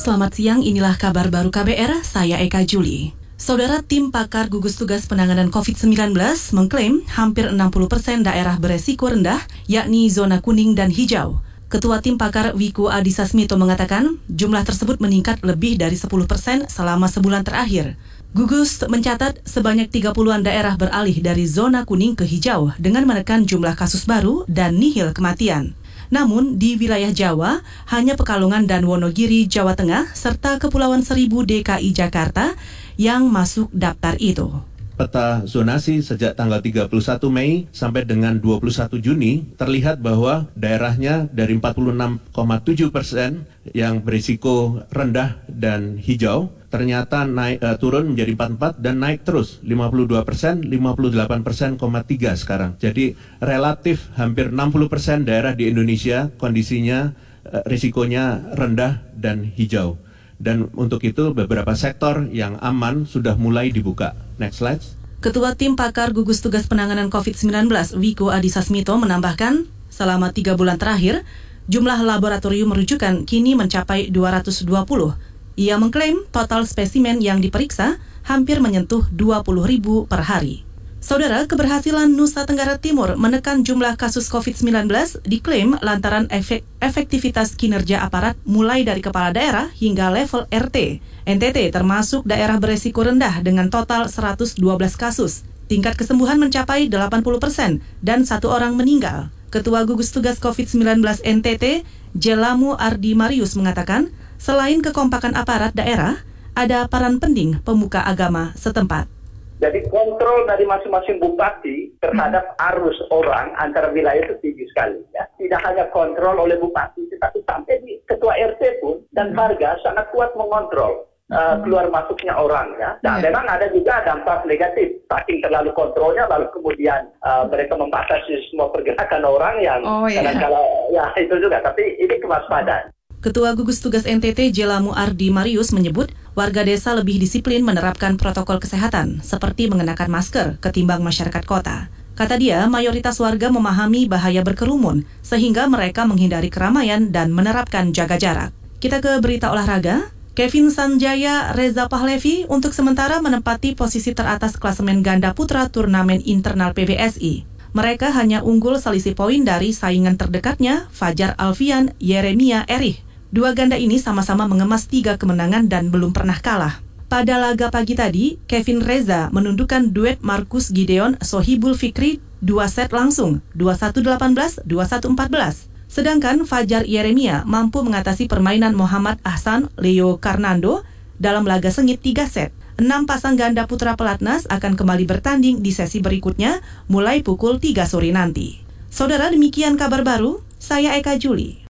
Selamat siang, inilah kabar baru KBR, saya Eka Juli. Saudara tim pakar gugus tugas penanganan COVID-19 mengklaim hampir 60 persen daerah beresiko rendah, yakni zona kuning dan hijau. Ketua tim pakar Wiku Adhisa Smito mengatakan jumlah tersebut meningkat lebih dari 10 persen selama sebulan terakhir. Gugus mencatat sebanyak 30-an daerah beralih dari zona kuning ke hijau dengan menekan jumlah kasus baru dan nihil kematian. Namun di wilayah Jawa, hanya Pekalongan dan Wonogiri, Jawa Tengah, serta Kepulauan Seribu DKI Jakarta yang masuk daftar itu. Peta zonasi sejak tanggal 31 Mei sampai dengan 21 Juni terlihat bahwa daerahnya dari 46,7 persen yang berisiko rendah dan hijau ternyata naik uh, turun menjadi 44 dan naik terus 52 persen, 58 persen, tiga sekarang. Jadi relatif hampir 60 persen daerah di Indonesia kondisinya uh, risikonya rendah dan hijau. Dan untuk itu beberapa sektor yang aman sudah mulai dibuka. Next slide. Ketua Tim Pakar Gugus Tugas Penanganan COVID-19 Wiko Adhisa Smito menambahkan, selama tiga bulan terakhir, jumlah laboratorium merujukan kini mencapai 220. Ia mengklaim total spesimen yang diperiksa hampir menyentuh 20 ribu per hari. Saudara, keberhasilan Nusa Tenggara Timur menekan jumlah kasus COVID-19 diklaim lantaran efek efektivitas kinerja aparat mulai dari kepala daerah hingga level RT. NTT termasuk daerah beresiko rendah dengan total 112 kasus. Tingkat kesembuhan mencapai 80 persen dan satu orang meninggal. Ketua Gugus Tugas COVID-19 NTT, Jelamu Ardi Marius mengatakan, selain kekompakan aparat daerah, ada peran penting pemuka agama setempat. Jadi kontrol dari masing-masing bupati terhadap hmm. arus orang antara wilayah itu tinggi sekali. Ya. Tidak hanya kontrol oleh bupati, tetapi sampai di ketua RT pun dan hmm. warga sangat kuat mengontrol uh, keluar masuknya orang. Ya. Nah, yeah. memang ada juga dampak negatif. Saking terlalu kontrolnya, lalu kemudian uh, mereka membatasi semua pergerakan orang yang oh, yeah. kadang-kadang ya itu juga. Tapi ini kewaspadaan. Ketua Gugus Tugas NTT Jelamu Ardi Marius menyebut warga desa lebih disiplin menerapkan protokol kesehatan seperti mengenakan masker ketimbang masyarakat kota. Kata dia, mayoritas warga memahami bahaya berkerumun sehingga mereka menghindari keramaian dan menerapkan jaga jarak. Kita ke berita olahraga. Kevin Sanjaya Reza Pahlevi untuk sementara menempati posisi teratas klasemen ganda putra turnamen internal PBSI. Mereka hanya unggul selisih poin dari saingan terdekatnya, Fajar Alfian Yeremia Erih Dua ganda ini sama-sama mengemas tiga kemenangan dan belum pernah kalah. Pada laga pagi tadi, Kevin Reza menundukkan duet Markus Gideon Sohibul Fikri dua set langsung, 21-18, 21-14. Sedangkan Fajar Yeremia mampu mengatasi permainan Muhammad Ahsan Leo Karnando dalam laga sengit tiga set. Enam pasang ganda putra pelatnas akan kembali bertanding di sesi berikutnya mulai pukul 3 sore nanti. Saudara demikian kabar baru, saya Eka Juli.